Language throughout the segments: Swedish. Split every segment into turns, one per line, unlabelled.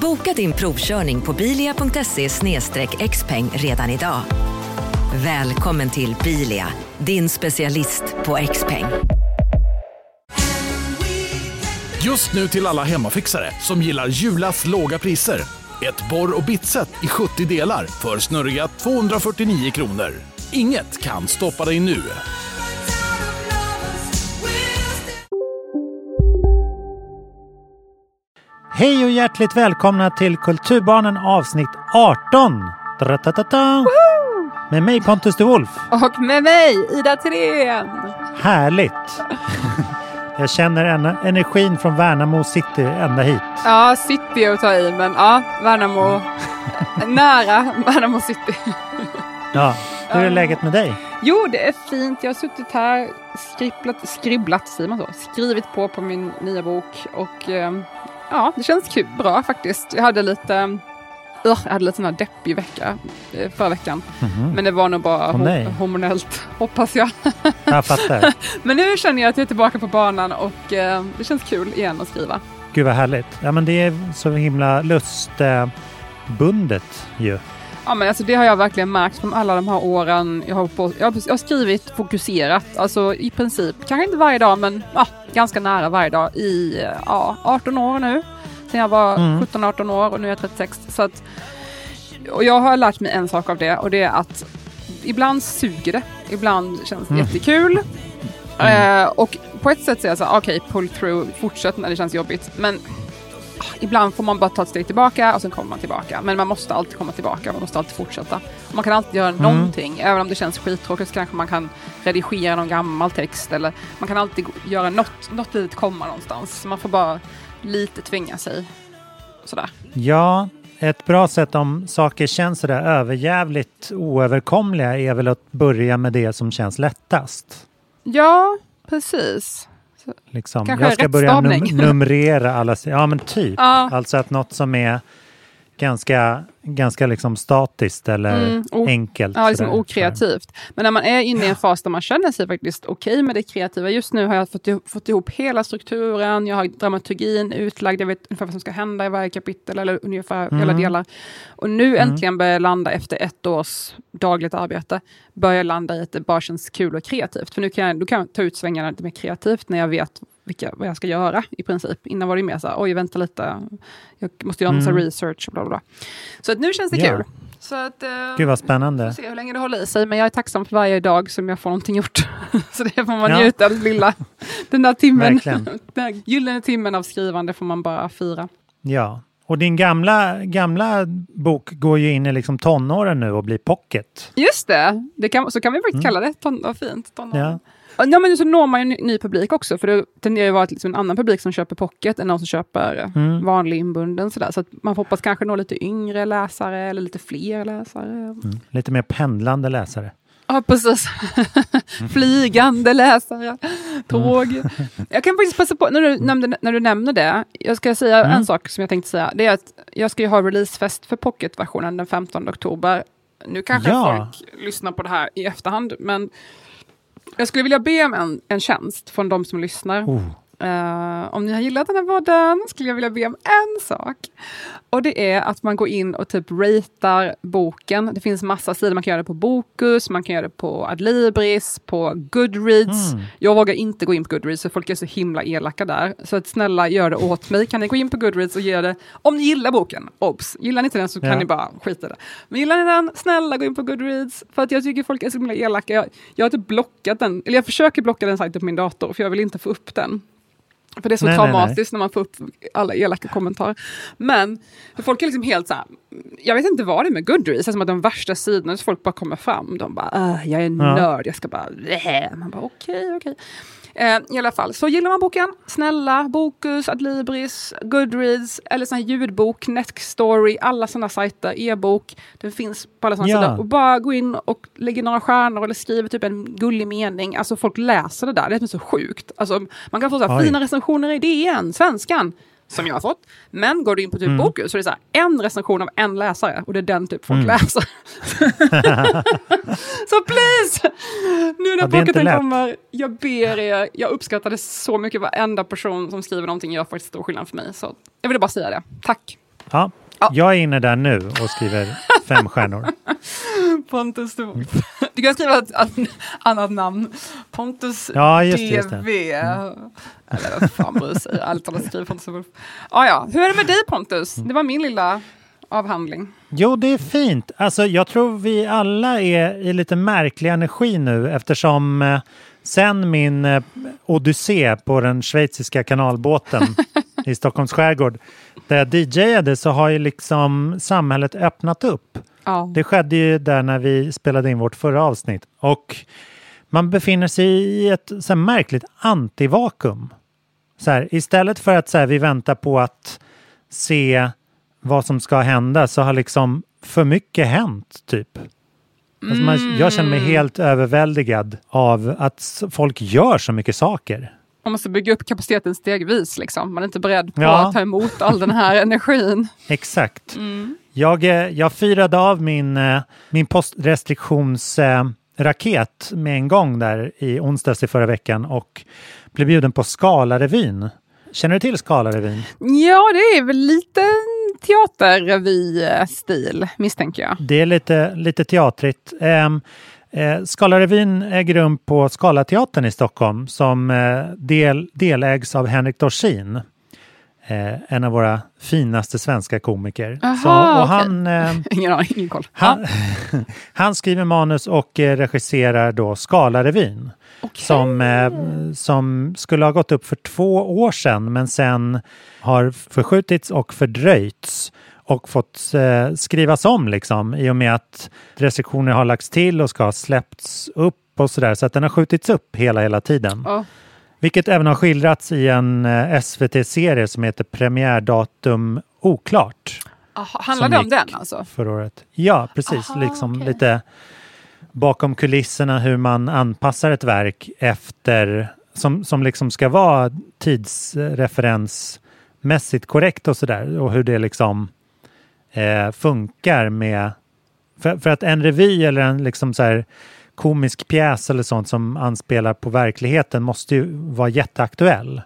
Boka din provkörning på bilia.se xpeng redan idag. Välkommen till Bilia, din specialist på XPeng.
Just nu till alla hemmafixare som gillar Julas låga priser. Ett borr och bitset i 70 delar för snurriga 249 kronor. Inget kan stoppa dig nu.
Hej och hjärtligt välkomna till Kulturbarnen avsnitt 18! Dra-ta-ta-ta. Med mig Pontus de Wolf.
Och med mig, Ida Thyrén.
Härligt! Jag känner en- energin från Värnamo city ända hit.
Ja, city att ta i, men ja, Värnamo. nära Värnamo city.
Ja, hur är läget med dig?
Jo, det är fint. Jag har suttit här, skribblat, skribblat säger man så? Skrivit på på min nya bok och eh, ja, det känns kul, bra faktiskt. Jag hade lite uh, jag hade lite sån här deppig vecka eh, förra veckan. Men det var nog bara
Åh,
ho- hormonellt, hoppas jag.
Jag fattar.
Men nu känner jag att jag är tillbaka på banan och eh, det känns kul igen att skriva.
Gud vad härligt. Ja men det är så himla lustbundet ju.
Ja, men alltså det har jag verkligen märkt från alla de här åren. Jag har, på, jag har, jag har skrivit fokuserat, alltså i princip, kanske inte varje dag, men ja, ganska nära varje dag i ja, 18 år nu. Sen jag var
Mm.
17-18 år och nu är jag 36. Så att, och jag har lärt mig en sak av det och det är att ibland suger det, ibland känns det
Mm.
jättekul. Eh, och på ett sätt så är jag så här, okej, pull through, fortsätt när det känns jobbigt. Men ibland får man bara ta ett steg tillbaka och sen kommer man tillbaka. Men man måste alltid komma tillbaka, man måste alltid fortsätta. Man kan alltid göra
Mm.
någonting, även om det känns skittråkigt så kanske man kan redigera någon gammal text eller man kan alltid göra något, något litet komma någonstans. Man får bara lite tvinga sig. Sådär.
Ja, ett bra sätt om saker känns sådär överjävligt oöverkomliga är väl att börja med det som känns lättast.
Ja, precis.
Liksom.
Kanske
Jag ska börja num- numrera alla... Ja, men typ.
Ja.
Alltså att något som är ganska, ganska liksom statiskt eller
Mm,
enkelt.
Ja, liksom okreativt. Men när man är inne i en fas där man känner sig faktiskt okej med det kreativa. Just nu har jag fått ihop, fått ihop hela strukturen, jag har dramaturgin utlagd, jag vet ungefär vad som ska hända i varje kapitel eller ungefär
Mm.
hela delar. Och nu äntligen börjar jag landa efter ett års dagligt arbete, börjar jag landa i att det bara känns kul och kreativt. För nu kan jag, då kan jag ta ut svängarna lite mer kreativt när jag vet vilka, vad jag ska göra i princip. Innan var det mer så här, oj vänta lite, jag måste göra en massa
Mm.
research och bla bla bla. Så att nu känns det
Ja.
kul. Så att, eh,
Gud vad spännande.
Får se hur länge det håller i sig, men jag är tacksam för varje dag som jag får någonting gjort. Så det får man
Ja.
njuta av, lilla, den där timmen, den gyllene timmen av skrivande får man bara fira.
Ja. Och din gamla, gamla bok går ju in i liksom tonåren nu och blir pocket.
Just det, det kan, så kan vi faktiskt kalla det. Ton, vad fint. Tonåren.
Mm. Ja.
Ja. men så når man ju en ny, ny publik också, för det tenderar ju vara liksom en annan publik som köper pocket än någon som köper
Mm.
vanlig inbunden. Sådär. Så att man hoppas kanske nå lite yngre läsare eller lite fler läsare.
Mm. Lite mer pendlande läsare.
Ja, precis. Flygande läsare, tåg. Jag kan faktiskt passa på, när du, nämnde, när du nämner det, jag ska säga
Mm.
en sak som jag tänkte säga. Det är att jag ska ju ha releasefest för pocketversionen den 15 oktober. Nu kanske
Ja.
folk lyssnar på det här i efterhand, men jag skulle vilja be om en, en tjänst från de som lyssnar.
Oh.
Eh, om ni har gillat den här podden skulle jag vilja be om en sak. Och det är att man går in och typ ratear boken. Det finns massa sidor, man kan göra det på Bokus, man kan göra det på Adlibris, på Goodreads.
Mm.
Jag vågar inte gå in på Goodreads, för folk är så himla elaka där. Så att snälla, gör det åt mig. Kan ni gå in på Goodreads och ge det, om ni gillar boken, obs! Gillar ni inte den så
Ja.
kan ni bara skita i det. Men gillar ni den, snälla gå in på Goodreads. För att jag tycker folk är så himla elaka. Jag, jag har typ blockat den, eller jag försöker blocka den sajten på min dator, för jag vill inte få upp den. För det är så
Nej, nej, nej.
traumatiskt när man får upp alla elaka kommentarer. Men för folk är liksom helt så här, jag vet inte vad det är med Goodreads, som att de värsta sidorna folk bara kommer fram. De bara, "Ah, jag är nörd, jag ska bara, man bara okej, okej. Eh, I alla fall, så gillar man boken, snälla, Bokus, Adlibris, Goodreads eller sån här ljudbok, Nextory, alla sådana sajter, e-bok. Den finns på alla sådana
Ja.
sidor. Och bara gå in och lägga några stjärnor eller skriva typ en gullig mening. Alltså folk läser det där, det är så sjukt. Alltså, man kan få så här fina recensioner i DN, Svenskan, som jag har fått. Men går du in på typ
Mm.
Bokus så är det så här, en recension av en läsare och det är den typ folk
Mm.
läser. så please! Nu när
Ja, det är
pocketen kommer, jag ber er, jag uppskattade så mycket varenda person som skriver någonting gör faktiskt stor skillnad för mig. Så jag ville bara säga det. Tack!
Ja,
Ja.
jag är inne där nu och skriver fem stjärnor.
Pontus, du, du kan skriva ett an- annat namn. Pontus
Ja, just det, just det.
DV. Eller vad fan bryr sig? Allt talat skriv Pontus Wolf. Ah, ja. Hur är det med dig Pontus? Det var min lilla avhandling.
Jo, det är fint. Alltså, jag tror vi alla är i lite märklig energi nu eftersom eh, sen min eh, odyssé på den schweiziska kanalbåten i Stockholms skärgård där jag DJade så har ju liksom samhället öppnat upp.
Ja.
Det skedde ju där när vi spelade in vårt förra avsnitt och man befinner sig i ett så märkligt antivakuum. Så här, istället för att så här, vi väntar på att se vad som ska hända så har liksom för mycket hänt typ. Alltså man, jag känner mig helt överväldigad av att folk gör så mycket saker.
Man måste bygga upp kapaciteten stegvis. Liksom. Man är inte beredd på
Ja.
att ta emot all den här energin.
Exakt. Jag, eh, jag firade av min, eh, min postrestriktionsraket med en gång där i onsdags i förra veckan och blev bjuden på Skalarevyn. Känner du till Skalarevyn?
Ja, det är väl lite teaterrevy-stil, misstänker jag.
Det är lite, lite teatrigt. Um, eh, Skalarevyn äger rum på Skalateatern i Stockholm som eh, del, delägs av Henrik Dorsin. Eh, en av våra finaste svenska komiker.
Aha,
Så, och
okej.
han, eh,
Ingen aning, ingen koll.
han, han skriver manus och eh, regisserar då Skalarevyn. Som, eh, som skulle ha gått upp för två år sedan men sen har förskjutits och fördröjts och fått eh, skrivas om liksom i och med att restriktioner har lagts till och ska ha släppts upp och sådär så att den har skjutits upp hela, hela tiden.
Ja.
Vilket även har skildrats i en eh, SVT-serie som heter Premiärdatum oklart
Aha, handlar det om den alltså?
förra året. Ja, precis.
Aha,
liksom
okej.
lite bakom kulisserna hur man anpassar ett verk efter som, som liksom ska vara tidsreferensmässigt korrekt och sådär och hur det liksom eh, funkar med för, för att en revy eller en liksom så här komisk pjäs eller sånt som anspelar på verkligheten måste ju vara jätteaktuell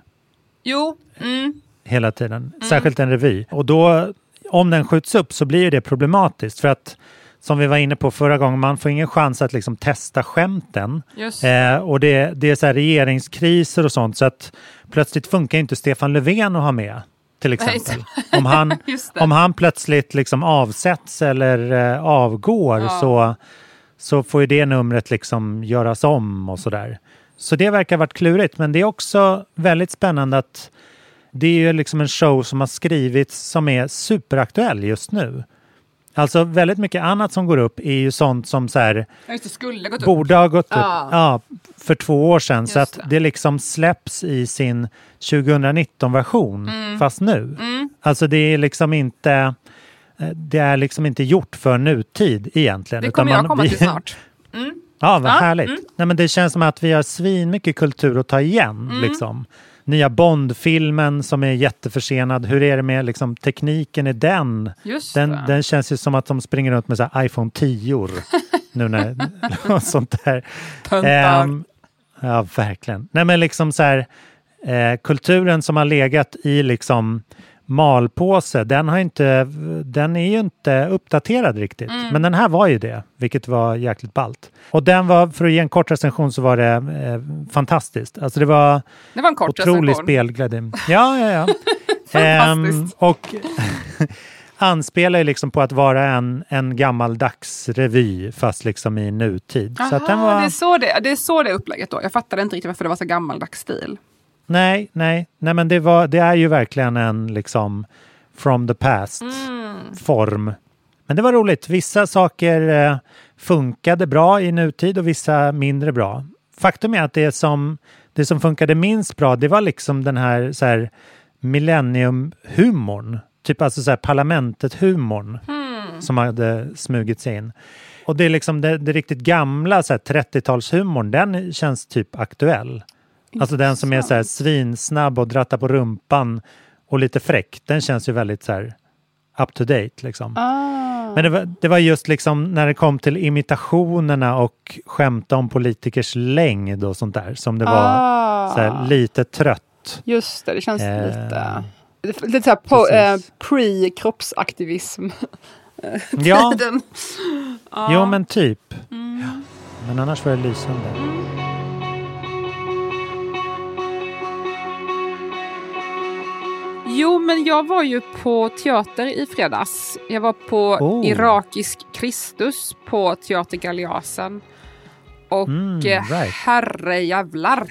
Jo. Mm.
hela tiden. Särskilt en revy. Och då, om den skjuts upp så blir det problematiskt för att som vi var inne på förra gången, man får ingen chans att liksom testa skämten. Eh, och det, det är så regeringskriser och sånt så att plötsligt funkar inte Stefan Löfven att ha med. Till exempel. Om han, om han plötsligt liksom avsätts eller eh, avgår
Ja.
så, så får ju det numret liksom göras om och sådär. Så det verkar ha varit klurigt men det är också väldigt spännande att det är ju liksom en show som har skrivits som är superaktuell just nu. Alltså väldigt mycket annat som går upp är ju sånt som så här
det, skulle gått upp.
borde ha gått upp
Ja.
ja, för två år sedan. så
Just
att
det.
det liksom släpps i sin 2019-version
Mm.
fast nu. Alltså det är liksom inte eh, det är liksom inte gjort för nutid egentligen.
Det kommer jag
man-
komma
vi-
till snart.
Ja, vad
Ja,
härligt.
mm.
Nej, men det känns som att vi har svin mycket kultur att ta igen.
Mm.
Liksom. Nya Bond-filmen som är jätteförsenad. Hur är det med liksom, tekniken i den?
Just
Den, den känns ju som att de springer runt med så iPhone 10 nu när och sånt där. Ehm, ja, verkligen. Nej, men liksom så här, eh, kulturen som har legat i liksom malpåse, den, har inte, den är ju inte uppdaterad riktigt.
Mm.
Men den här var ju det, vilket var jäkligt ballt. Och den var, för att ge en kort recension så var det eh, fantastiskt. Alltså det var
Det var en kort
otrolig
recension.
spelglädje. Ja, ja, ja.
Fantastiskt.
Ehm, och anspelar ju liksom på att vara en, en gammaldags revy fast liksom i nutid. så att den
Aha,
var...
det, är så det, det är så det är upplägget då. Jag fattade inte riktigt varför det var så gammaldags stil.
Nej, nej, nej men det, var, det är ju verkligen en liksom from the past form. Men det var roligt. Vissa saker eh, funkade bra i nutid och vissa mindre bra. Faktum är att det som det som funkade minst bra, det var liksom den här, så här millenniumhumorn. Typ alltså så här parlamentet-humorn som hade smugit sig in. Och det är liksom det, det riktigt gamla så här 30-talshumorn, den känns typ aktuell. Alltså den som är så här svinsnabb och drattar på rumpan och lite fräck, den känns ju väldigt så här up to date liksom.
Ah.
Men det var, det var just liksom när det kom till imitationerna och skämta om politikers längd och sånt där som det var
Ah.
här, lite trött.
Just det, det känns
Eh,
lite... Lite såhär eh, pre-kroppsaktivism.
Ja,
ja.
jo men typ.
Mm.
Ja. Men annars var det lysande.
Jo, men jag var ju på teater i fredags. Jag var på
Oh.
Irakisk Kristus på Teater Galeasen. Och
Mm,
eh,
right.
herrejävlar.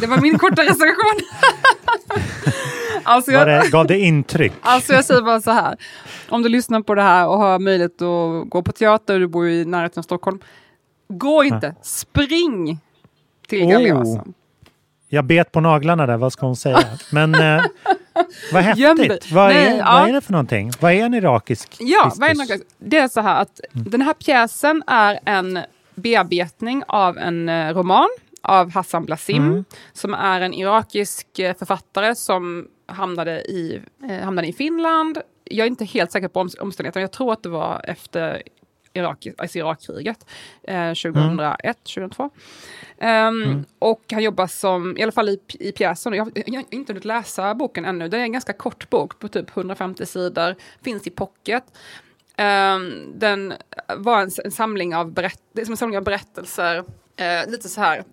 Det var min korta recension. alltså, jag,
det, gav det intryck?
alltså jag säger bara så här. Om du lyssnar på det här och har möjlighet att gå på teater och du bor i närheten av Stockholm. Gå inte, spring till
Oh.
Galeasen.
Jag bet på naglarna där, vad ska hon säga? Men eh, vad häftigt! Vad,
Nej,
är,
ja.
vad är det för någonting? Vad är en irakisk
Ja,
Kristus?
vad är det, det är så här att den här pjäsen är en bearbetning av en eh, roman av Hassan Blasim, som är en irakisk eh, författare som hamnade i, eh, hamnade i Finland. Jag är inte helt säker på om, omständigheterna, jag tror att det var efter Irak, alltså Irakkriget eh, 2001, 2002. Ehm, Och han jobbar som, i alla fall i, i pjäsen, jag, jag, jag har inte hunnit läsa boken ännu, det är en ganska kort bok på typ 150 sidor, finns i pocket. Ehm, den var en, en, samling av berätt, som en samling av berättelser, eh, lite så här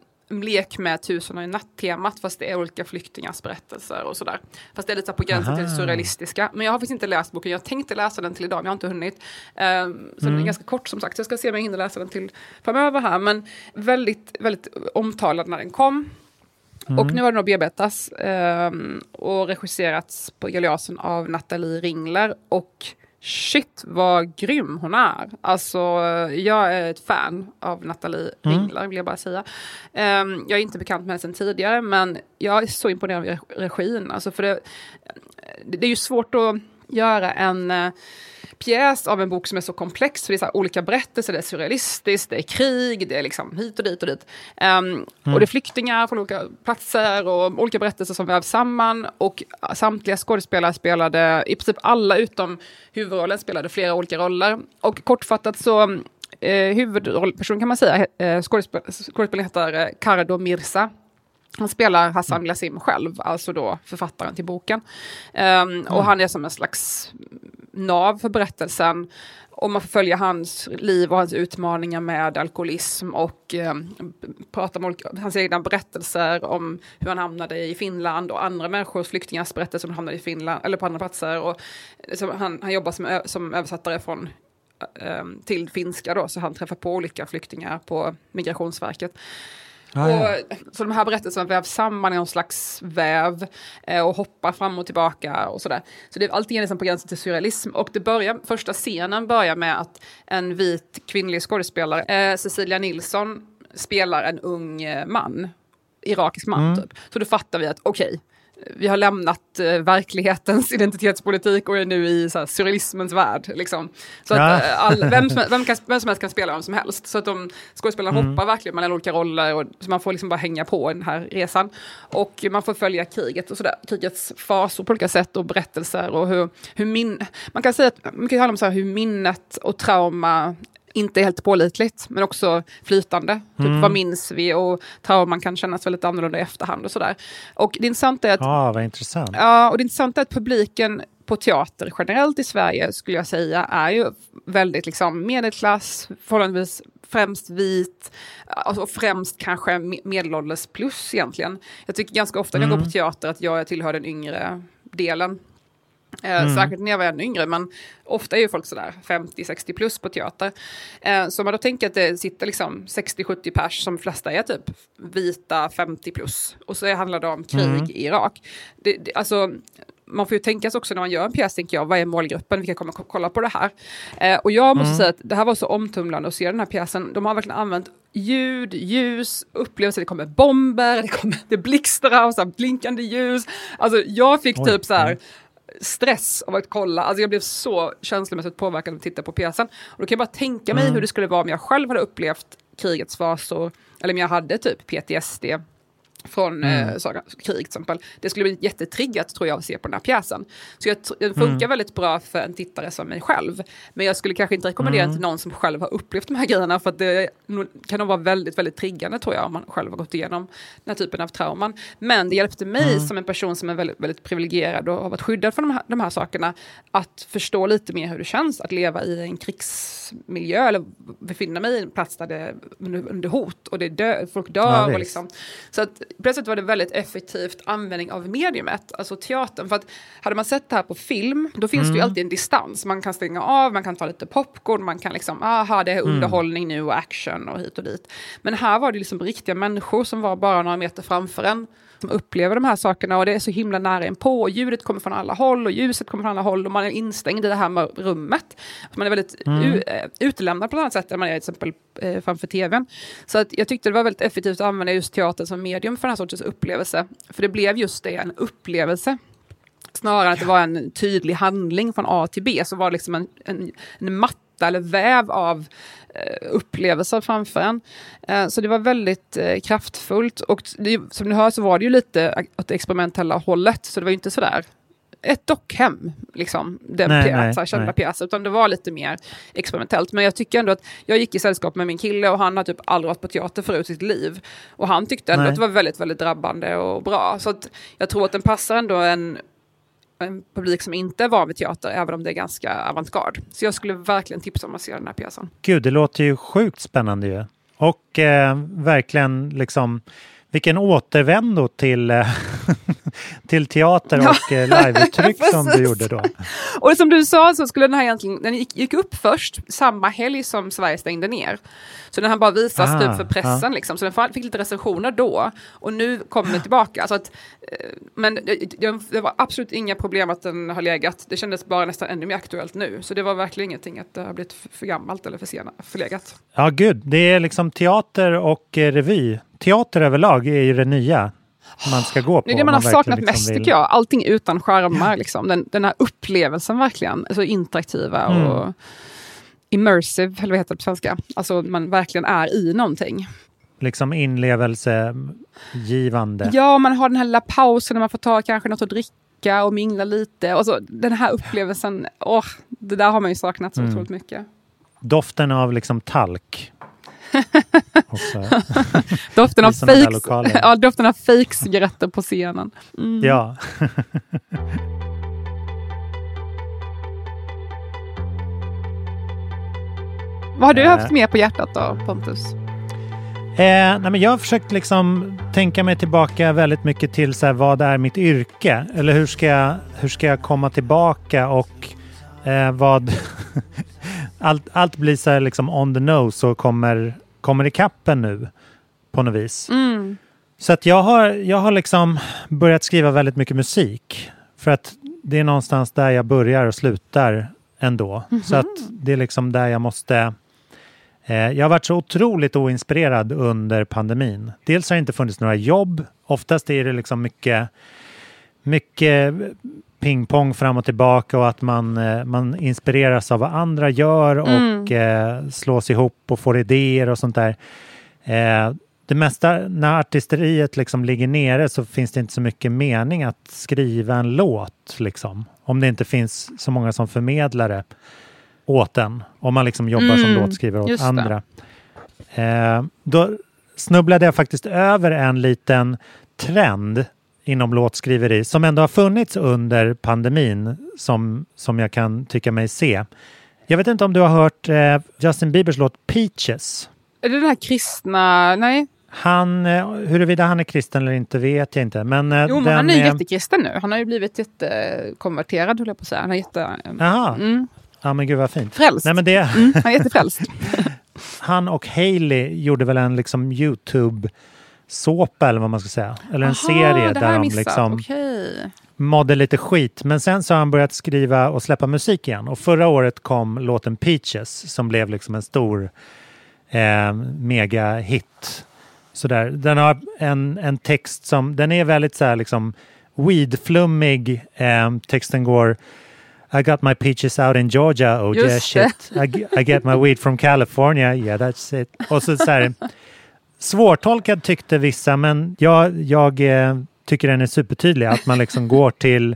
lek med tusen och en natt-temat fast det är olika flyktingars berättelser och sådär. Fast det är lite så på gränsen till surrealistiska. Men jag har faktiskt inte läst boken, jag tänkte läsa den till idag men jag har inte hunnit. Ehm, så den är ganska kort som sagt, så jag ska se om jag hinner läsa den till framöver här. Men väldigt, väldigt omtalad när den kom. Och nu har den då bearbetats ehm, och regisserats på Galeasen av Nathalie Ringler. Och shit vad grym hon är. Alltså jag är ett fan av Nathalie Ringler vill jag bara säga. Ehm, jag är inte bekant med henne sedan tidigare men jag är så imponerad av regin. Alltså för det, det är ju svårt att göra en eh, pjäs av en bok som är så komplex. För det är olika berättelser, det är surrealistiskt, det är krig, det är liksom hit och dit och dit. Ehm, Och det är flyktingar från olika platser och olika berättelser som vävs samman. Och samtliga skådespelare spelade, i princip alla utom huvudrollen spelade flera olika roller. Och kortfattat så eh, huvudrollperson kan man säga, eh, skådespel, skådespelaren heter eh, Kardo Mirza. Han spelar Hassan Glasim själv, alltså då författaren till boken. Ehm, Och han är som en slags nav för berättelsen. Och man får följa hans liv och hans utmaningar med alkoholism och eh, prata om olika, hans egna berättelser om hur han hamnade i Finland och andra människors flyktingars berättelser om hamnade i Finland eller på andra platser. Och, eh, han, han jobbar som, ö- som översättare från eh, till finska då, så han träffar på olika flyktingar på Migrationsverket.
Ah, ja.
Och, så de här berättelserna vävs samman i någon slags väv eh, och hoppar fram och tillbaka och sådär. Så det är alltid nästan på gränsen till surrealism. Och det börjar, första scenen börjar med att en vit kvinnlig skådespelare, eh, Cecilia Nilsson, spelar en ung eh, man. Irakisk man typ. Så då fattar vi att okej, vi har lämnat eh, verklighetens identitetspolitik och är nu i så här, surrealismens värld. Liksom. Så
Ja.
att, eh, all, vem, som, vem, kan, vem som helst kan spela vem som helst. Så att de skådespelarna hoppar verkligen mellan olika roller och så man får liksom bara hänga på den här resan. Och man får följa kriget och sådär, krigets fasor på olika sätt och berättelser och hur, hur min... Man kan säga att mycket handlar om så här, hur minnet och trauma inte helt pålitligt, men också flytande. Typ, Vad minns vi? Och trauman kan kännas väldigt annorlunda i efterhand och sådär. Och det intressanta är att
Ja, vad intressant.
Ja, och det intressanta är att publiken på teater generellt i Sverige skulle jag säga är ju väldigt liksom medelklass, förhållandevis främst vit, alltså främst kanske me- medelålders plus egentligen. Jag tycker ganska ofta när jag går på teater att jag tillhör den yngre delen. Eh, Särskilt när jag var ännu yngre, men ofta är ju folk sådär 50-60 plus på teater. Eh, så om man då tänker att det sitter liksom 60-70 pers, som flesta är typ vita 50 plus, och så handlar det om krig i Irak. Det, det, alltså, man får ju tänka sig också när man gör en pjäs, tänker jag, vad är målgruppen, vilka kommer kolla på det här? Eh, och jag måste säga att det här var så omtumlande att se den här pjäsen. De har verkligen använt ljud, ljus, upplevelser, det kommer bomber, det, kommer, det blixtrar, så här blinkande ljus. Alltså jag fick
Oj.
typ så här stress av att kolla. Alltså jag blev så känslomässigt påverkad av att titta på pjäsen. Och då kan jag bara tänka mig hur det skulle vara om jag själv hade upplevt krigets fasor, eller om jag hade typ PTSD från eh, Saga, krig till exempel. Det skulle bli jättetriggat tror jag att se på den här pjäsen. Så jag, den funkar väldigt bra för en tittare som mig själv. Men jag skulle kanske inte rekommendera den till någon som själv har upplevt de här grejerna för att det kan nog vara väldigt, väldigt triggande tror jag om man själv har gått igenom den här typen av trauman. Men det hjälpte mig som en person som är väldigt, väldigt privilegierad och har varit skyddad från de här, de här sakerna att förstå lite mer hur det känns att leva i en krigsmiljö eller befinna mig i en plats där det är under, under hot och det är dö, folk dör.
Ja,
och liksom. Så att plötsligt var det väldigt effektivt användning av mediumet, alltså teatern. För att hade man sett det här på film, då finns det ju alltid en distans. Man kan stänga av, man kan ta lite popcorn, man kan liksom, aha, det är underhållning nu och action och hit och dit. Men här var det liksom riktiga människor som var bara några meter framför en som upplever de här sakerna och det är så himla nära en på och ljudet kommer från alla håll och ljuset kommer från alla håll och man är instängd i det här rummet. Man är väldigt u- eh, utelämnad på ett annat sätt än man är till exempel eh, framför tvn. Så att jag tyckte det var väldigt effektivt att använda just teatern som medium för den här sortens upplevelse. För det blev just det, en upplevelse. Snarare än att det var en tydlig handling från A till B så var det liksom en, en, en matta eller väv av eh, upplevelser framför en. Eh, så det var väldigt eh, kraftfullt och det, som ni hör så var det ju lite åt det experimentella hållet så det var ju inte sådär ett dockhem, liksom, den
Nej,
pjäs,
nej,
kända
nej.
pjäser, utan det var lite mer experimentellt. Men jag tycker ändå att jag gick i sällskap med min kille och han har typ aldrig varit på teater förut i sitt liv. Och han tyckte ändå
Nej.
att det var väldigt, väldigt drabbande och bra. Så jag tror att den passar ändå en, en publik som inte är van vid teater, även om det är ganska avantgarde. Så jag skulle verkligen tipsa om att se den här pjäsen.
Gud, det låter ju sjukt spännande ju. Och eh, verkligen liksom vilken återvändo till, eh, till teater
Ja,
och eh, liveuttryck som du gjorde då.
Och som du sa så skulle den här egentligen, den gick, gick upp först samma helg som Sverige stängde ner. Så den här bara visas
Ah,
typ för pressen liksom, så den fick lite recensioner då. Och nu kommer den tillbaka. Så att, eh, men det, det, var absolut inga problem att den har legat. Det kändes bara nästan ännu mer aktuellt nu. Så det var verkligen ingenting att det har blivit för, gammalt eller för sena, förlegat.
Ja, gud, det är liksom teater och eh, revy. Teater överlag är ju det nya man ska gå på.
Det är det
om
man har saknat
liksom
mest
vill-
tycker jag. Allting utan skärmar. Liksom. Den, den här upplevelsen verkligen. Alltså interaktiva
Mm.
och immersive, eller vad heter det på svenska? Alltså man verkligen är i någonting.
Liksom inlevelsegivande.
Ja, man har den här lilla pausen när man får ta kanske något att dricka och mingla lite. Och så, den här upplevelsen, åh, det där har man ju saknat så
Mm.
otroligt mycket.
Doften av liksom talk.
Doften av
såna där
fake,
lokaler.
ja, doften av fake-cigaretter på scenen. Mm.
Ja.
Vad har du
Eh.
haft mer på hjärtat då, Pontus?
Eh, nej men jag har försökt liksom tänka mig tillbaka väldigt mycket till så här, vad är mitt yrke? Eller hur ska jag, hur ska jag komma tillbaka och eh, vad... allt, allt blir så här liksom on the nose och kommer, kommer ikapp en nu på något vis.
Mm.
Så att jag har, jag har liksom börjat skriva väldigt mycket musik. För att det är någonstans där jag börjar och slutar ändå. Så att det är liksom där jag måste... Eh, jag har varit så otroligt oinspirerad under pandemin. Dels har det inte funnits några jobb. Oftast är det liksom mycket, mycket pingpong fram och tillbaka och att man, eh, man inspireras av vad andra gör och eh, slås ihop och får idéer och sånt där. Eh, det mesta, när artisteriet liksom ligger nere så finns det inte så mycket mening att skriva en låt. Liksom. Om det inte finns så många som förmedlare åt en. Om man liksom jobbar som
Mm,
låtskrivare åt
det.
andra. Eh, då snubblade jag faktiskt över en liten trend inom låtskriveri som ändå har funnits under pandemin som, som jag kan tycka mig se. Jag vet inte om du har hört eh, Justin Biebers låt Peaches.
Är det den här kristna, nej?
Han, eh, huruvida han är kristen eller inte vet jag inte. Men, eh,
Jo, men han är ju jättekristen nu. Han har ju blivit jättekonverterad, höll jag på att säga. Han är jätte...
Jaha,
Mm,
ja men gud vad fint.
frälst.
Nej, men det,
Mm, han är jättefrälst.
han och Hailey gjorde väl en liksom såpa eller vad man ska säga. Eller en
Aha,
serie där de liksom
Okej.
mådde lite skit. Men sen så har han börjat skriva och släppa musik igen. Och förra året kom låten Peaches som blev liksom en stor eh, mega-hit. Sådär. Den har en, en text som, den är väldigt så här liksom weed-flummig. Eh, texten går I got my peaches out in Georgia, oh
Just
yeah shit. I, I get my weed from California, yeah that's it. Och så, så här, svårtolkad tyckte vissa, men jag, jag eh, tycker den är supertydlig. Att man liksom går till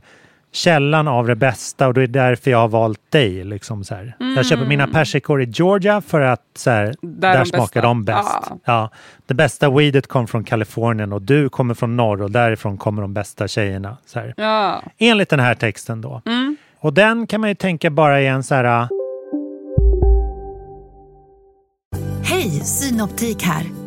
källan av det bästa och det är därför jag har valt dig. Liksom så här. Jag köper mina persikor i Georgia för att så här, där,
är de
smakar
bästa.
de bäst.
Ja.
Ja. Det bästa weedet kom från Kalifornien och du kommer från norr och därifrån kommer de bästa tjejerna. Så här.
Ja.
Enligt den här texten då.
Mm.
Och den kan man ju tänka bara är en så här...
Hej, Synoptik här.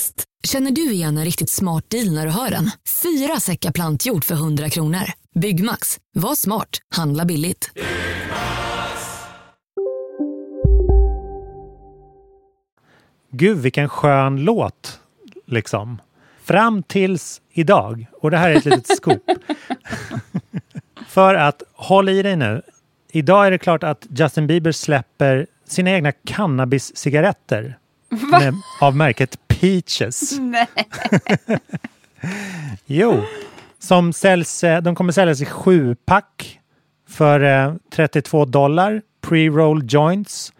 Känner du igen en riktigt smart deal när du hör den? Fyra säckar plantjord för 100 kronor. Byggmax. Var smart. Handla billigt.
Gud vilken skön låt. Liksom. Fram tills idag. Och det här är ett litet scoop. För att, håll i dig nu. Idag är det klart att Justin Bieber släpper sina egna cannabis-cigaretter. Av märket Peaches.
Nej.
Jo. Som säljs, eh, de kommer säljas i sju pack för eh, 32 dollar. Pre-roll joints.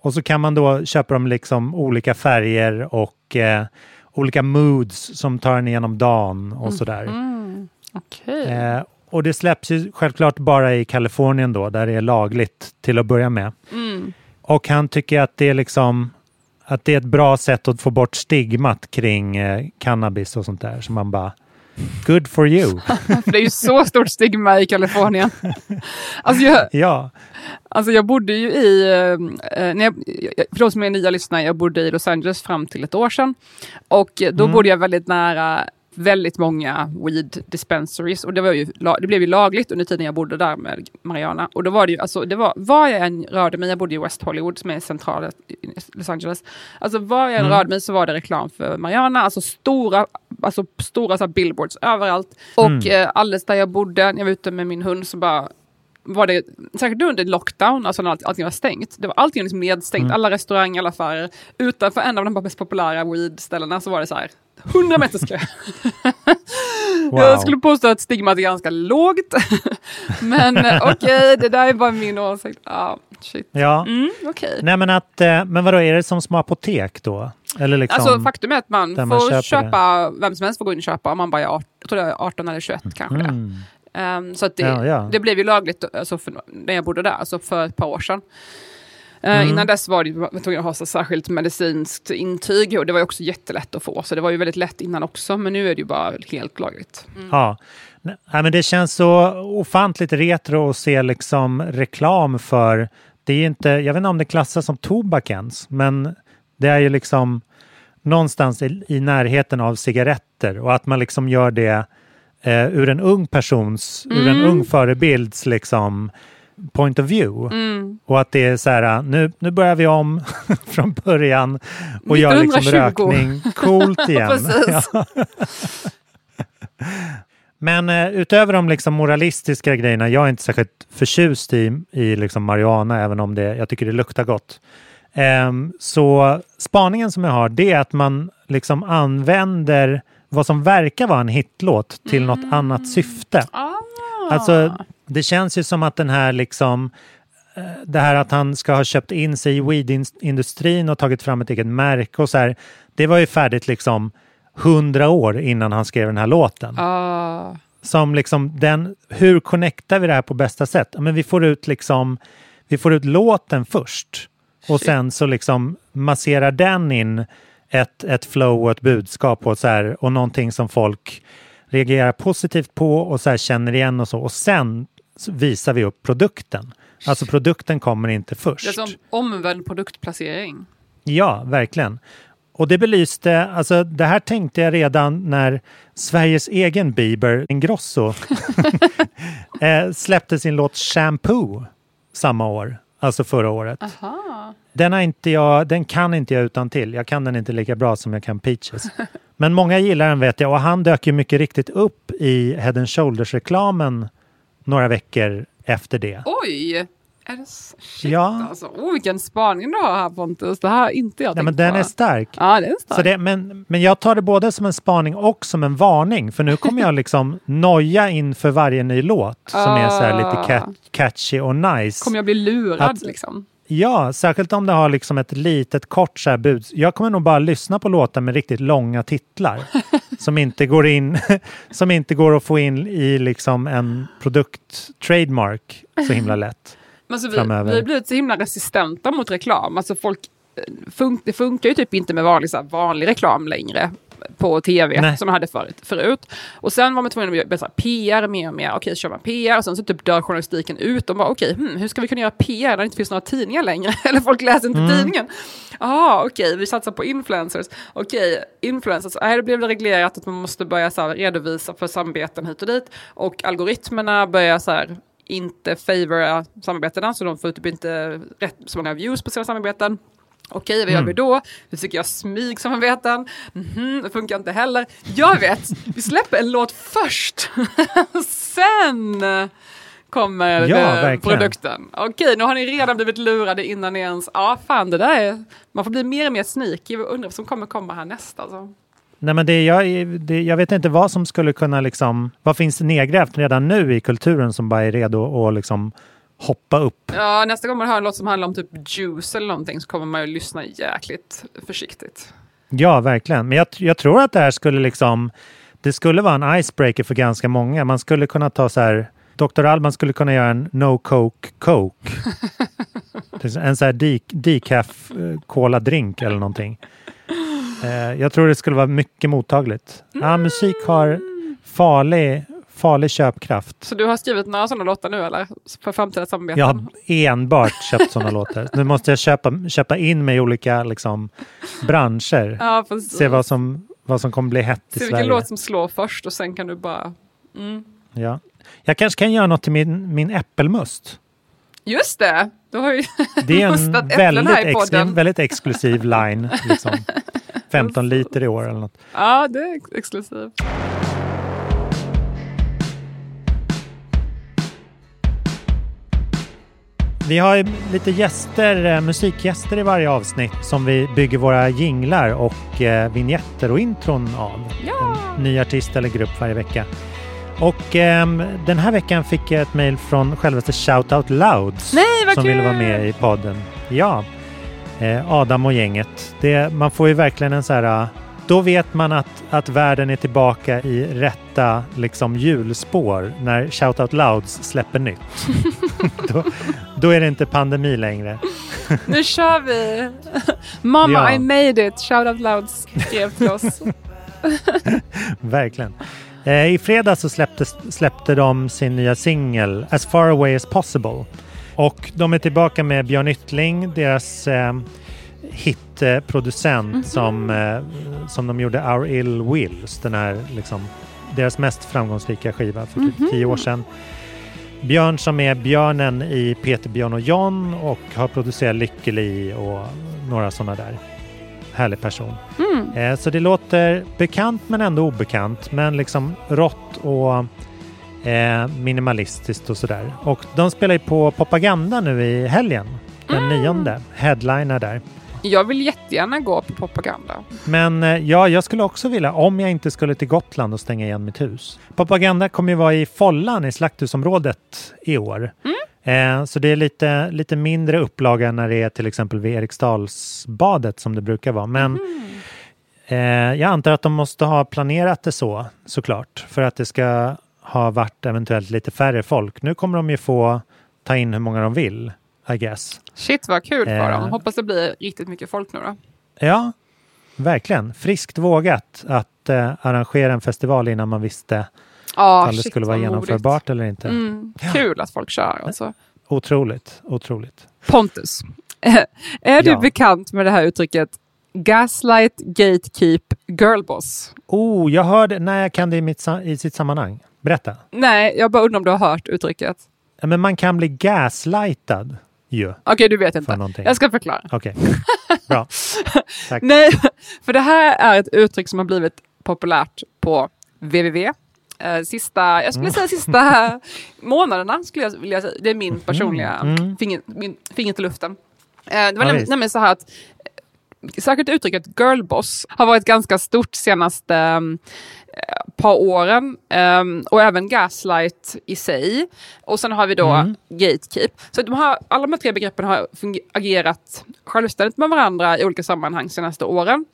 Och så kan man då köpa dem liksom olika färger och eh, olika moods som tar en igenom dagen och sådär.
Mm. Okej.
Eh, och det släpps ju självklart bara i Kalifornien då, där det är lagligt till att börja med.
Mm.
Och han tycker att det är liksom att det är ett bra sätt att få bort stigmat kring eh, cannabis och sånt där. Så man bara, good for you.
För det är ju så stort stigma i Kalifornien. Alltså jag,
ja,
alltså jag bodde ju i, eh, när jag, för de som är nya lyssnare, jag bodde i Los Angeles fram till ett år sedan. Och då
Mm.
bodde jag väldigt nära väldigt många weed dispensaries och det, var ju, det blev ju lagligt under tiden jag bodde där med Mariana. Och då var det ju, alltså det var, var jag än rörde mig, jag bodde i West Hollywood som är centralt i Los Angeles. Alltså var jag än
Mm.
rörde mig så var det reklam för Mariana, alltså stora, alltså stora så här billboards överallt. Och
Mm.
eh, alldeles där jag bodde, när jag var ute med min hund så bara var det, säkert under lockdown, alltså när allt, allting var stängt. Det var allting liksom nedstängt,
Mm.
alla restauranger, alla affärer. Utanför en av de mest populära weed-ställena så var det så här 100 meters kö.
Wow.
Jag skulle påstå att stigmat är ganska lågt. Men eh, okej, det där är bara min åsikt. Ah, shit.
ja.
Mm, okej.
Nej men att, eh, men vadå, är det som små apotek då? Eller liksom,
Alltså faktum är att man får
man
köpa, vem som helst får gå in och köpa om man bara är 18, jag tror det är 18 eller 21 kanske det
mm.
Ehm, så det,
Ja, ja.
det blev ju lagligt alltså för, när jag bodde där, alltså för ett par år sedan. Eh,
Mm.
Innan dess var det tvungen att ha så särskilt medicinskt intyg och det var ju också jättelätt att få. Så det var ju väldigt lätt innan också, men nu är det ju bara helt lagligt.
Ja. Nej, men det känns så ofantligt retro att se liksom reklam för, det är ju inte, jag vet inte om det klassas som tobak ens, men det är ju liksom någonstans i, i närheten av cigaretter och att man liksom gör det eh, ur en ung persons, ur en
Mm.
ung förebilds liksom point of view.
Mm.
Och att det är så här, nu, nu börjar vi om från början och gör liksom
1920.
rökning coolt igen. Men eh, utöver de liksom moralistiska grejerna, jag är inte särskilt förtjust i, i liksom marijuana, även om det, jag tycker det luktar gott. Ehm, så spaningen som jag har, det är att man liksom använder vad som verkar vara en hitlåt till något annat syfte.
Ah.
Alltså, det känns ju som att den här liksom eh, det här att han ska ha köpt in sig i weed-industrin och tagit fram ett eget märke och så här. Det var ju färdigt liksom hundra år innan han skrev den här låten.
Ah.
Som liksom den, hur connectar vi det här på bästa sätt? Men vi får ut liksom, vi får ut låten först. Och sen så liksom masserar den in ett, ett flow och ett budskap och, så här, och någonting som folk reagerar positivt på och så känner igen och så. Och sen visar vi upp produkten. Alltså produkten kommer inte först.
Det är som omvänd produktplacering.
Ja, verkligen. Och det belyste, alltså det här tänkte jag redan när Sveriges egen Bieber Ingrosso eh, släppte sin låt Shampoo samma år, alltså förra året.
Aha.
Den, har inte jag, den kan inte jag utan till. Jag kan den inte lika bra som jag kan Peaches. Men många gillar den vet jag och han dök ju mycket riktigt upp i Head Shoulders-reklamen några veckor efter det.
Oj! Är det? Shit
Ja.
alltså. Oh, vilken spaning du har här Pontus. Det här har inte jag
Nej, men
tänkt
den
på.
är stark.
Ja, den är stark.
Så det, men, men jag tar det både som en spaning och som en varning. För nu kommer jag liksom noja inför varje ny låt som är så lite
Ah.
cat, catchy och nice.
Kommer jag bli lurad
Att-
liksom?
Ja, särskilt om det har liksom ett litet kort så här bud. Jag kommer nog bara lyssna på låtar med riktigt långa titlar. som, inte går in, som inte går att få in i liksom en produkt trademark så himla lätt.
Men så vi,
framöver.
vi har blivit så himla resistenta mot reklam. Alltså folk, eh, fun, det funkar ju typ inte med vanlig, så vanlig reklam längre på tv
Nej.
som man hade förut, förut. Och sen var man tvungen att göra så PR mer och mer. Okej, så kör man PR och sen så typ dör journalistiken ut. Och bara okej, hmm, hur ska vi kunna göra PR när det inte finns några tidningar längre? Eller folk läser inte
Mm.
tidningen. Ah, okej, vi satsar på influencers. Okej, influencers. Nej, det blev det reglerat att man måste börja så här, redovisa för samarbeten hit och dit. Och algoritmerna börjar så här inte favora samarbetena så de får typ inte rätt så många views på sina samarbeten. Okej, vad gör
Mm.
vi då? Vi försöker göra smygsamarbeten. Mhm, det funkar inte heller. Jag vet, vi släpper en låt först. Sen kommer
Ja,
eh, produkten. Okej, nu har ni redan blivit lurade innan ni ens... Ja, fan det där är... Man får bli mer och mer sneaky. Jag undrar vad som kommer komma här nästa. Alltså.
Nej, men det, jag, det, jag vet inte vad som skulle kunna liksom... Vad finns nedgrävt redan nu i kulturen som bara är redo att liksom hoppa upp?
Ja, nästa gång man hör en låt som handlar om typ juice eller någonting så kommer man ju lyssna jäkligt försiktigt.
Ja, verkligen. Men jag, jag tror att det här skulle liksom... Det skulle vara en icebreaker för ganska många. Man skulle kunna ta så här... Dr. Alban skulle kunna göra en no coke coke. en så här de, decaf eh, cola drink eller någonting. Eh, jag tror det skulle vara mycket mottagligt. Ja, musik har farlig, farlig köpkraft.
Så du har skrivit några sådana låtar nu eller? För framtida samarbeten?
Jag har enbart köpt sådana låtar. Nu måste jag köpa, köpa in mig i olika liksom, branscher.
Ja.
Se vad som, vad som kommer bli hett i
Se vilken
Sverige.
låt som slår först och sen kan du bara... Mm.
Ja. Jag kanske kan göra något till min, min äppelmust.
Just det! Du har ju
Det är en väldigt, ex, en väldigt exklusiv line. Liksom. 15 liter i år eller något.
Ja, det är ex- exklusivt.
Vi har ju lite gäster, eh, musikgäster i varje avsnitt som vi bygger våra jinglar och eh, vignetter och intron av.
Ja!
En ny artist eller grupp varje vecka. Och ehm, den här veckan fick jag ett mejl från självaste Shout Out Louds
Nej, vad
som
kul!
ville vara med i podden. Ja, eh, Adam och gänget. Det, man får ju verkligen en så här... Då vet man att, att världen är tillbaka i rätta liksom, hjulspår när Shout Out Louds släpper nytt. då, då är det inte pandemi längre.
Nu kör vi! Mamma,
Ja.
I made it! Shout out loud skrev till oss.
Verkligen. Eh, I fredags så släppte, släppte de sin nya singel As far away as possible. Och de är tillbaka med Björn Yttling, deras eh, hitproducent som, eh, som de gjorde Our Ill Wills, den här liksom, deras mest framgångsrika skiva för typ tio år sedan. Björn som är björnen i Peter, Björn och John och har producerat Lykkeli och några sådana där. Härlig person.
Mm.
Eh, Så det låter bekant men ändå obekant. Men liksom rått och eh, minimalistiskt och sådär. Och de spelar ju på Propaganda nu i helgen. Den
Mm.
nionde. Headliner där.
Jag vill jättegärna gå på propaganda.
Men eh, ja, jag skulle också vilja, om jag inte skulle till Gotland och stänga igen mitt hus. Propaganda kommer ju vara i Follan i Slakthusområdet i år. Eh, så det är lite, lite mindre upplaga när det är till exempel vid Eriksdalsbadet som det brukar vara. Men eh, jag antar att de måste ha planerat det så såklart. För att det ska ha varit eventuellt lite färre folk. Nu kommer de ju få ta in hur många de vill, I guess.
Shit vad kul för
Eh.
dem. Hoppas det blir riktigt mycket folk nu då.
Ja, verkligen. Friskt vågat att eh, arrangera en festival innan man visste
Ja,
om det skulle vara genomförbart eller inte.
Mm, kul att folk kör. Alltså.
Otroligt, otroligt.
Pontus, är du
Ja.
bekant med det här uttrycket gaslight, gatekeep, girlboss?
Oh, jag hörde, när jag kan det i, mitt, i sitt sammanhang. Berätta.
Nej, jag bara undrar om du har hört uttrycket.
Men man kan bli gaslightad ju.
Okej, du vet inte.
någonting.
Jag ska förklara.
Okej, bra. Tack.
Nej, för det här är ett uttryck som har blivit populärt på www. Eh, Sista, jag skulle
Mm.
säga sista månaderna, skulle jag vilja säga. Det är min personliga
Mm.
finger, min, finger till luften. Eh, Det var
Ja,
nämligen, så här att eh, särskilt uttrycket girlboss har varit ganska stort senaste um, par åren ehm, och även gaslight i sig. Och sen har vi då
Mm.
gatekeep. Så de här, alla de här tre begreppen har agerat självständigt med varandra i olika sammanhang senaste åren.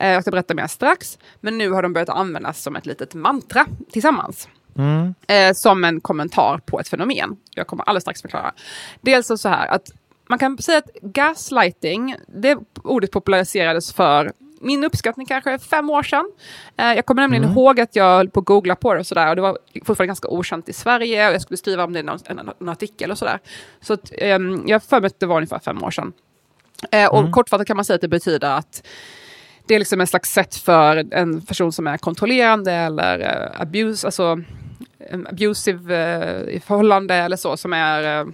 Eh, jag ska berätta mer strax. Men nu har de börjat användas som ett litet mantra tillsammans
Mm.
eh, som en kommentar på ett fenomen. Jag kommer alldeles strax förklara. Dels är så här att man kan säga att gaslighting, det ordet populariserades för min uppskattning kanske fem år sedan. Eh, jag kommer nämligen
Mm.
ihåg att jag höll på att googla på det och sådär och det var fortfarande ganska okänt i Sverige och jag skulle skriva om det i någon, en, en artikel och sådär. Så att, ehm, jag för mig att det var ungefär fem år sedan. Eh, och
Mm.
kortfattat kan man säga att det betyder att det är liksom ett slags sätt för en person som är kontrollerande eller eh, abuse, alltså en abusive eh, i förhållande eller så, som är eh,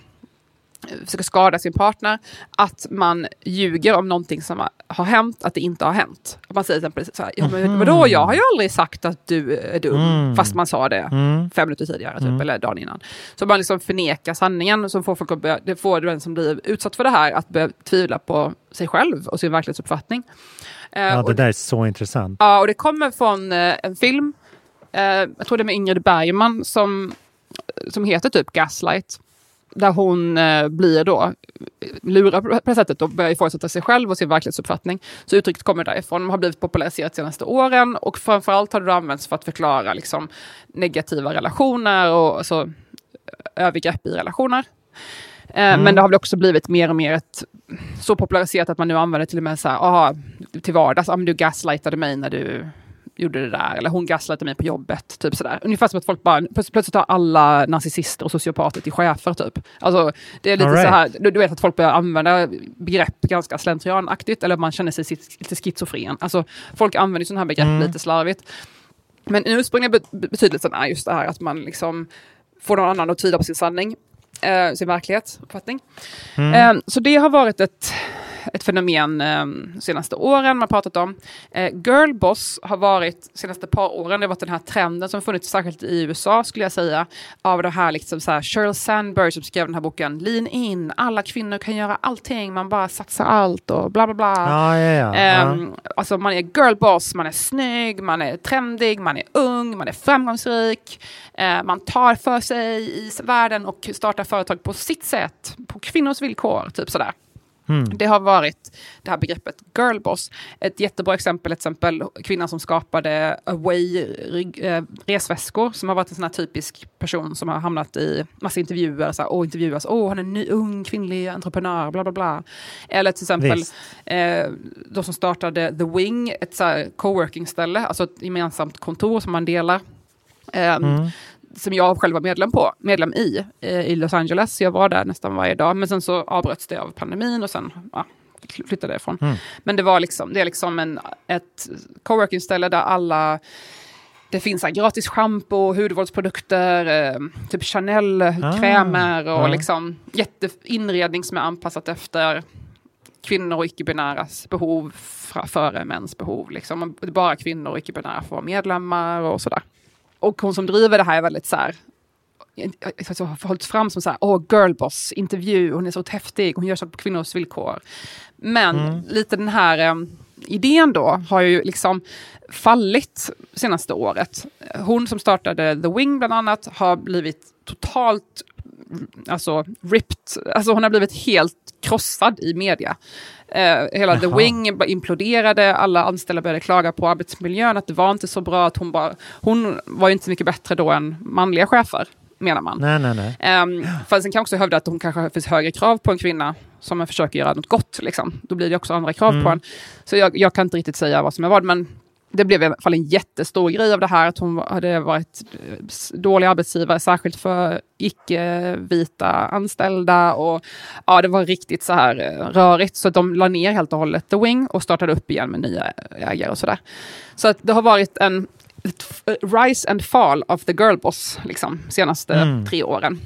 försöker skada sin partner, att man ljuger om någonting som har- hänt, att det inte har hänt. Att Man säger till exempel så här, ja, men vadå, jag har ju aldrig sagt att du är dum,
Mm.
fast man sa det
Mm.
fem minuter tidigare, typ,
Mm.
eller dagen innan. Så man liksom förnekar sanningen, så får folk att börja, det får den som blir utsatt för det här att börja tvivla på sig själv och sin verklighetsuppfattning. Eh,
Ja, det där är så intressant.
Ja, och det kommer från eh, en film. Eh, jag tror det är med Ingrid Bergman som, som heter typ Gaslight. Där hon eh, blir då lurad på det sättet och börjar ifrågasätta sig själv och sin verklighetsuppfattning. Så uttrycket kommer därifrån och har blivit populariserat de senaste åren och framförallt har det använts för att förklara liksom, negativa relationer och alltså, övergrepp i relationer. Eh,
Mm.
Men det har väl också blivit mer och mer ett, så populariserat att man nu använder till och med så här, aha, till vardags, ah, men du gaslightade mig när du gjorde det där, eller hon gaslightade mig på jobbet, typ sådär. Ungefär som att folk bara, plötsligt har alla narcissister och sociopater till chefer, typ. Alltså, det är lite
right.
så här, du, du vet att folk börjar använda begrepp ganska slentrianaktigt, eller man känner sig si- lite schizofren. Alltså, folk använder sådana här begrepp
Mm.
lite slarvigt. Men den ursprungliga be- be- betydelsen är just det här att man liksom får någon annan att tvivla på sin sanning, eh, sin verklighetsuppfattning.
Mm.
Eh, så det har varit ett, ett fenomen eh, senaste åren man pratat om. Eh, girlboss har varit senaste par åren, det har varit den här trenden som funnits särskilt i USA skulle jag säga, av det här liksom så här Sheryl Sandberg som skrev den här boken Lean in, alla kvinnor kan göra allting, man bara satsar allt och bla bla bla.
Ja, ja, ja. ja.
Ehm, Alltså man är girlboss, man är snygg, man är trendig, man är ung, man är framgångsrik. Eh, man tar för sig i världen och startar företag på sitt sätt, på kvinnors villkor, typ sådär.
Mm.
Det har varit det här begreppet girlboss. Ett jättebra exempel, ett exempel kvinnan som skapade Away eh, resväskor, som har varit en sån här typisk person som har hamnat i massa intervjuer, så här, och intervjuas, åh, han är en ny, ung kvinnlig entreprenör, bla bla bla. Eller till exempel eh, de som startade The Wing, ett så här coworking-ställe, alltså ett gemensamt kontor som man delar. Ehm,
Mm.
Som jag själv var medlem på, medlem i, eh, i Los Angeles. Jag var där nästan varje dag, men sen så avbröts det av pandemin och sen ja, flyttade jag ifrån.
Mm.
Men det var liksom, det är liksom en, ett coworking-ställe där alla det finns här gratis schampo, hudvårdsprodukter, eh, typ Chanel-krämer och
ja.
liksom jätteinredning som är anpassat efter kvinnor och icke-binäras behov före mäns behov. Liksom. Bara kvinnor och icke-binära får vara medlemmar och sådär. Och hon som driver det här är väldigt så här alltså, har hållits fram som så här, åh, girlboss, intervju, hon är så häftig, hon gör saker på kvinnors villkor. Men
Mm.
lite den här eh, idén då har ju liksom fallit senaste året. Hon som startade The Wing bland annat har blivit totalt alltså ripped, alltså hon har blivit helt krossad i media. Eh, hela The
Jaha.
Wing bara imploderade, alla anställda började klaga på arbetsmiljön, att det var inte så bra, att hon bara, hon var ju inte så mycket bättre då än manliga chefer. menar man.
Nej, nej, nej.
Um, fast sen kan också hävda att hon kanske finns högre krav på en kvinna som man försöker göra något gott. Liksom. Då blir det också andra krav
Mm.
på en. Så jag, jag kan inte riktigt säga vad som är vad, men det blev i alla fall en jättestor grej av det här, att hon hade varit eh, dålig arbetsgivare, särskilt för icke-vita anställda. Och, ja, det var riktigt så här eh, rörigt, så att de la ner helt och hållet The Wing och startade upp igen med nya ägare och sådär. Så att det har varit en rise and fall of the girl boss, liksom, senaste
Mm.
tre åren.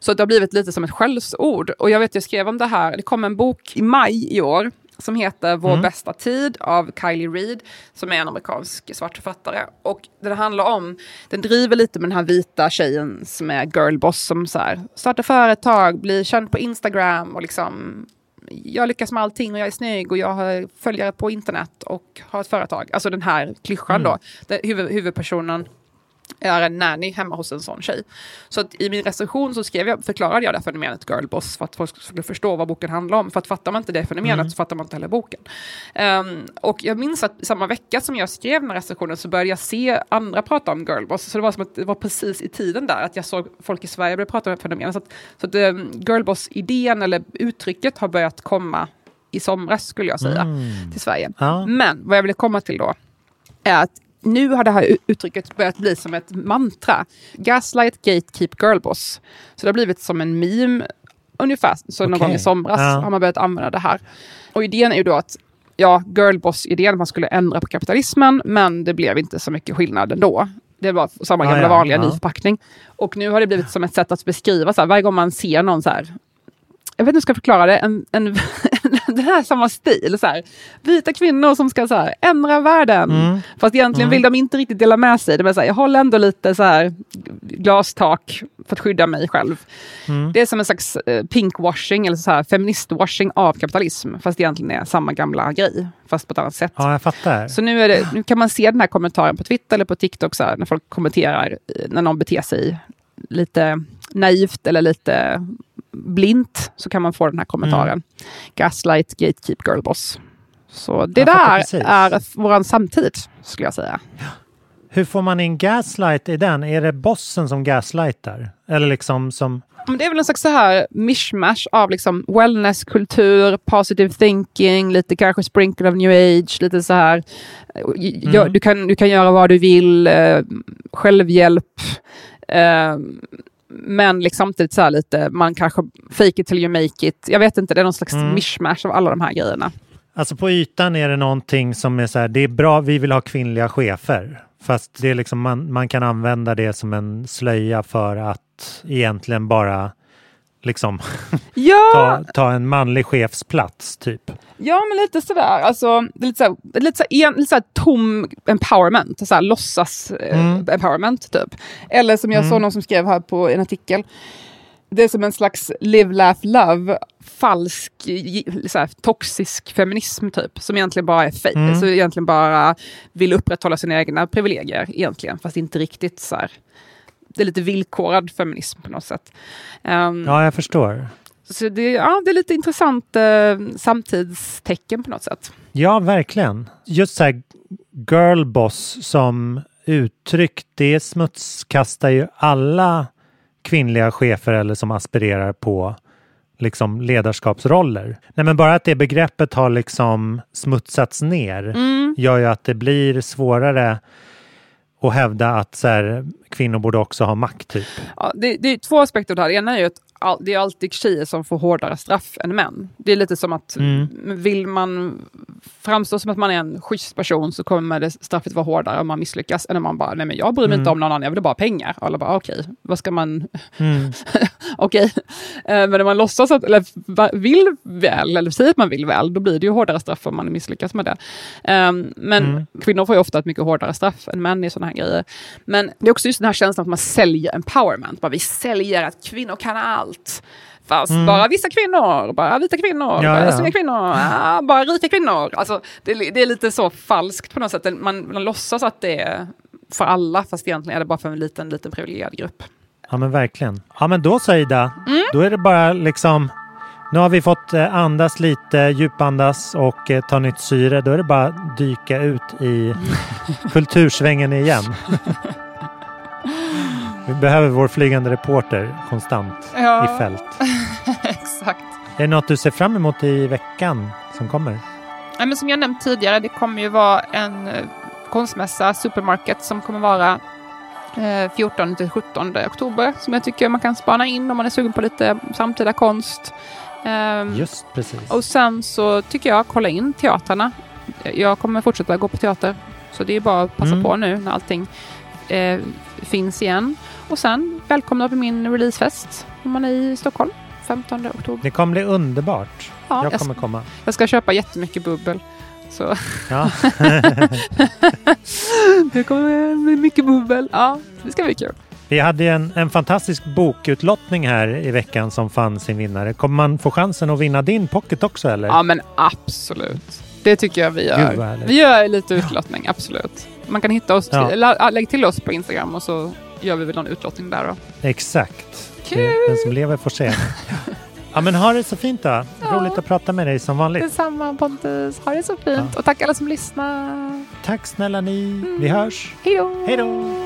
Så det har blivit lite som ett skällsord. Och jag vet, jag skrev om det här, det kom en bok i maj i år som heter Vår
Mm.
bästa tid av Kylie Reid, som är en amerikansk svart författare. Och den handlar om, den driver lite med den här vita tjejen som är girlboss som så här, startar företag, blir känd på Instagram och liksom jag lyckas med allting och jag är snygg och jag har följare på internet och har ett företag. Alltså den här klyschan då. Den huvud, huvudpersonen är en nanny hemma hos en sån tjej. Så att i min recension så skrev jag, förklarade jag det här fenomenet girlboss för att folk skulle förstå vad boken handlar om. För att fattar man inte det fenomenet
Mm.
så fattar man inte heller boken. Ehm, och jag minns att samma vecka som jag skrev den här recensionen så började jag se andra prata om girlboss. Så det var som att det var precis i tiden där att jag såg folk i Sverige börja prata om det fenomenet. Så att, så att um, girlboss-idén eller uttrycket har börjat komma i somras skulle jag säga
Mm.
till Sverige.
Ja.
Men vad jag ville komma till då är att nu har det här uttrycket börjat bli som ett mantra. Gaslight, gatekeep, girlboss. Så det har blivit som en meme ungefär. Så någon
Okej.
gång i somras
Ja.
har man börjat använda det här. Och idén är ju då att ja, girlboss-idén, man skulle ändra på kapitalismen, men det blev inte så mycket skillnad ändå. Det var samma gamla
ja,
vanliga,
ja.
ny förpackning. Och nu har det blivit som ett sätt att beskriva, så här, varje gång man ser någon så här, jag vet inte hur jag ska förklara det, en, en, den här samma stil. Så här, vita kvinnor som ska så här, ändra världen.
Mm.
Fast egentligen
Mm.
vill de inte riktigt dela med sig. De är så här, jag håller ändå lite så här, glastak för att skydda mig själv.
Mm.
Det är som en slags eh, pinkwashing eller så här, feministwashing av kapitalism. Fast det egentligen är samma gamla grej, fast på ett annat sätt.
Ja, jag fattar.
Så nu, är det, nu kan man se den här kommentaren på Twitter eller på TikTok så här, när folk kommenterar eh, när någon beter sig lite naivt eller lite blint så kan man få den här kommentaren.
Mm.
Gaslight, gatekeep, girlboss. Så det där
precis.
är våran samtid, skulle jag säga.
Hur får man in gaslight i den? Är det bossen som gaslightar? Eller liksom som...
Men det är väl en slags så här mishmash av liksom wellness, kultur, positive thinking, lite kanske sprinkle of new age, lite så här. gör-
Mm.
Du, kan, du kan göra vad du vill, eh, självhjälp. Eh, men liksom samtidigt så här lite, man kanske fake it till you make it. Jag vet inte, det är någon slags
Mm.
mishmash av alla de här grejerna.
Alltså på ytan är det någonting som är så här, det är bra, vi vill ha kvinnliga chefer. Fast det är liksom, man, man kan använda det som en slöja för att egentligen bara liksom
Ja!
ta, ta en manlig chefsplats typ.
Ja, men lite sådär. Alltså, lite såhär, det är lite såhär, en, lite såhär tom empowerment. Såhär, låtsas eh,
Mm.
empowerment, typ. Eller som jag
Mm.
såg någon som skrev här på en artikel. Det är som en slags live, laugh, love. Falsk, såhär, toxisk feminism, typ. Som egentligen bara är fake.
Mm.
Så egentligen bara vill upprätthålla sina egna privilegier, egentligen. Fast inte riktigt så här. Det är lite villkorad feminism på något sätt. Ehm,
Ja, jag förstår.
Så det, ja, det är lite intressant eh, samtidstecken på något sätt.
Ja, verkligen. Just så här girlboss som uttryck, det smutskastar ju alla kvinnliga chefer eller som aspirerar på liksom ledarskapsroller. Nej, men bara att det begreppet har liksom smutsats ner
Mm.
gör ju att det blir svårare och hävda att så här, kvinnor borde också ha makt. Typ.
Ja, det, det är två aspekter av det här. Det ena är ju att all, det är alltid tjejer som får hårdare straff än män. Det är lite som att
Mm.
vill man framstå som att man är en schysst person så kommer det straffet vara hårdare om man misslyckas än om man bara, nej men jag bryr mig
Mm.
inte om någon annan, jag vill bara ha pengar. Alla bara, okej, vad ska man,
Mm.
okej. Eh, Men om man låtsas att, eller vill väl, eller säger att man vill väl, då blir det ju hårdare straff om man misslyckas med det. Ehm, Men
Mm.
kvinnor får ju ofta ett mycket hårdare straff än män i sådana här grejer. Men det är också just den här känslan att man säljer empowerment. Bara vi säljer att kvinnor kan allt. Fast
Mm.
bara vissa kvinnor, bara vita kvinnor,
Ja,
bara
ja.
snygga kvinnor, bara rika kvinnor. Alltså, det, är- det är lite så falskt på något sätt. Man, man låtsas att det är för alla, fast egentligen är det bara för en liten, liten privilegierad grupp.
Ja men verkligen. Ja men då så Ida,
Mm.
då är det bara liksom nu har vi fått eh, andas lite, djupandas och eh, ta nytt syre. Då är det bara att dyka ut i kultursvängen igen. Vi behöver vår flygande reporter konstant
Ja.
i fält.
Exakt.
Är det något du ser fram emot i veckan som kommer?
Nej, men som jag nämnt tidigare, det kommer ju vara en eh, konstmässa, Supermarket, som kommer vara eh, 14 till 17 oktober. Som jag tycker man kan spana in om man är sugen på lite samtida konst. Ehm,
Just precis.
och sen så tycker jag, kolla in teatrarna. Jag kommer fortsätta gå på teater. Så det är bara att passa
Mm.
på nu när allting eh, finns igen. Och sen välkomna på min releasefest om man är i Stockholm. 15 oktober.
Det kommer bli underbart.
Ja,
jag
jag
kommer
ska-
komma.
Jag ska köpa jättemycket bubbel. Så
Ja.
det kommer bli mycket bubbel. Ja, det ska bli kul.
Vi hade en, en fantastisk bokutlottning här i veckan som fann sin vinnare. Kommer man få chansen att vinna din pocket också eller?
Ja, men absolut. Det tycker jag vi gör. Vi gör lite utlottning, absolut. Man kan hitta oss,
Ja.
lägg till oss på Instagram och så gör vi väl någon utlottning där då.
Exakt.
Kul!
Den som lever får se. Ja men ha det så fint då. Roligt att prata med dig som vanligt.
Detsamma Pontus, ha det så fint. Och tack alla som lyssnar.
Tack snälla ni. Vi hörs.
Hej då!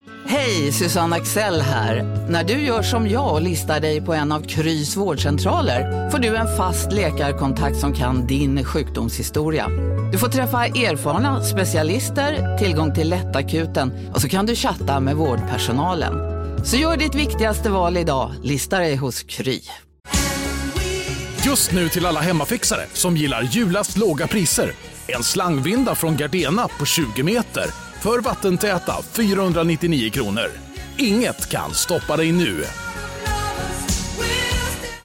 Hej, Susanne Axel här. När du gör som jag och listar dig på en av Krys vårdcentraler får du en fast läkarkontakt som kan din sjukdomshistoria. Du får träffa erfarna specialister, tillgång till lättakuten och så kan du chatta med vårdpersonalen. Så gör ditt viktigaste val idag, lista dig hos Kry.
Just nu till alla hemmafixare som gillar julast låga priser. En slangvinda från Gardena på 20 meter för vattentäta 499 kronor. Inget kan stoppa dig nu.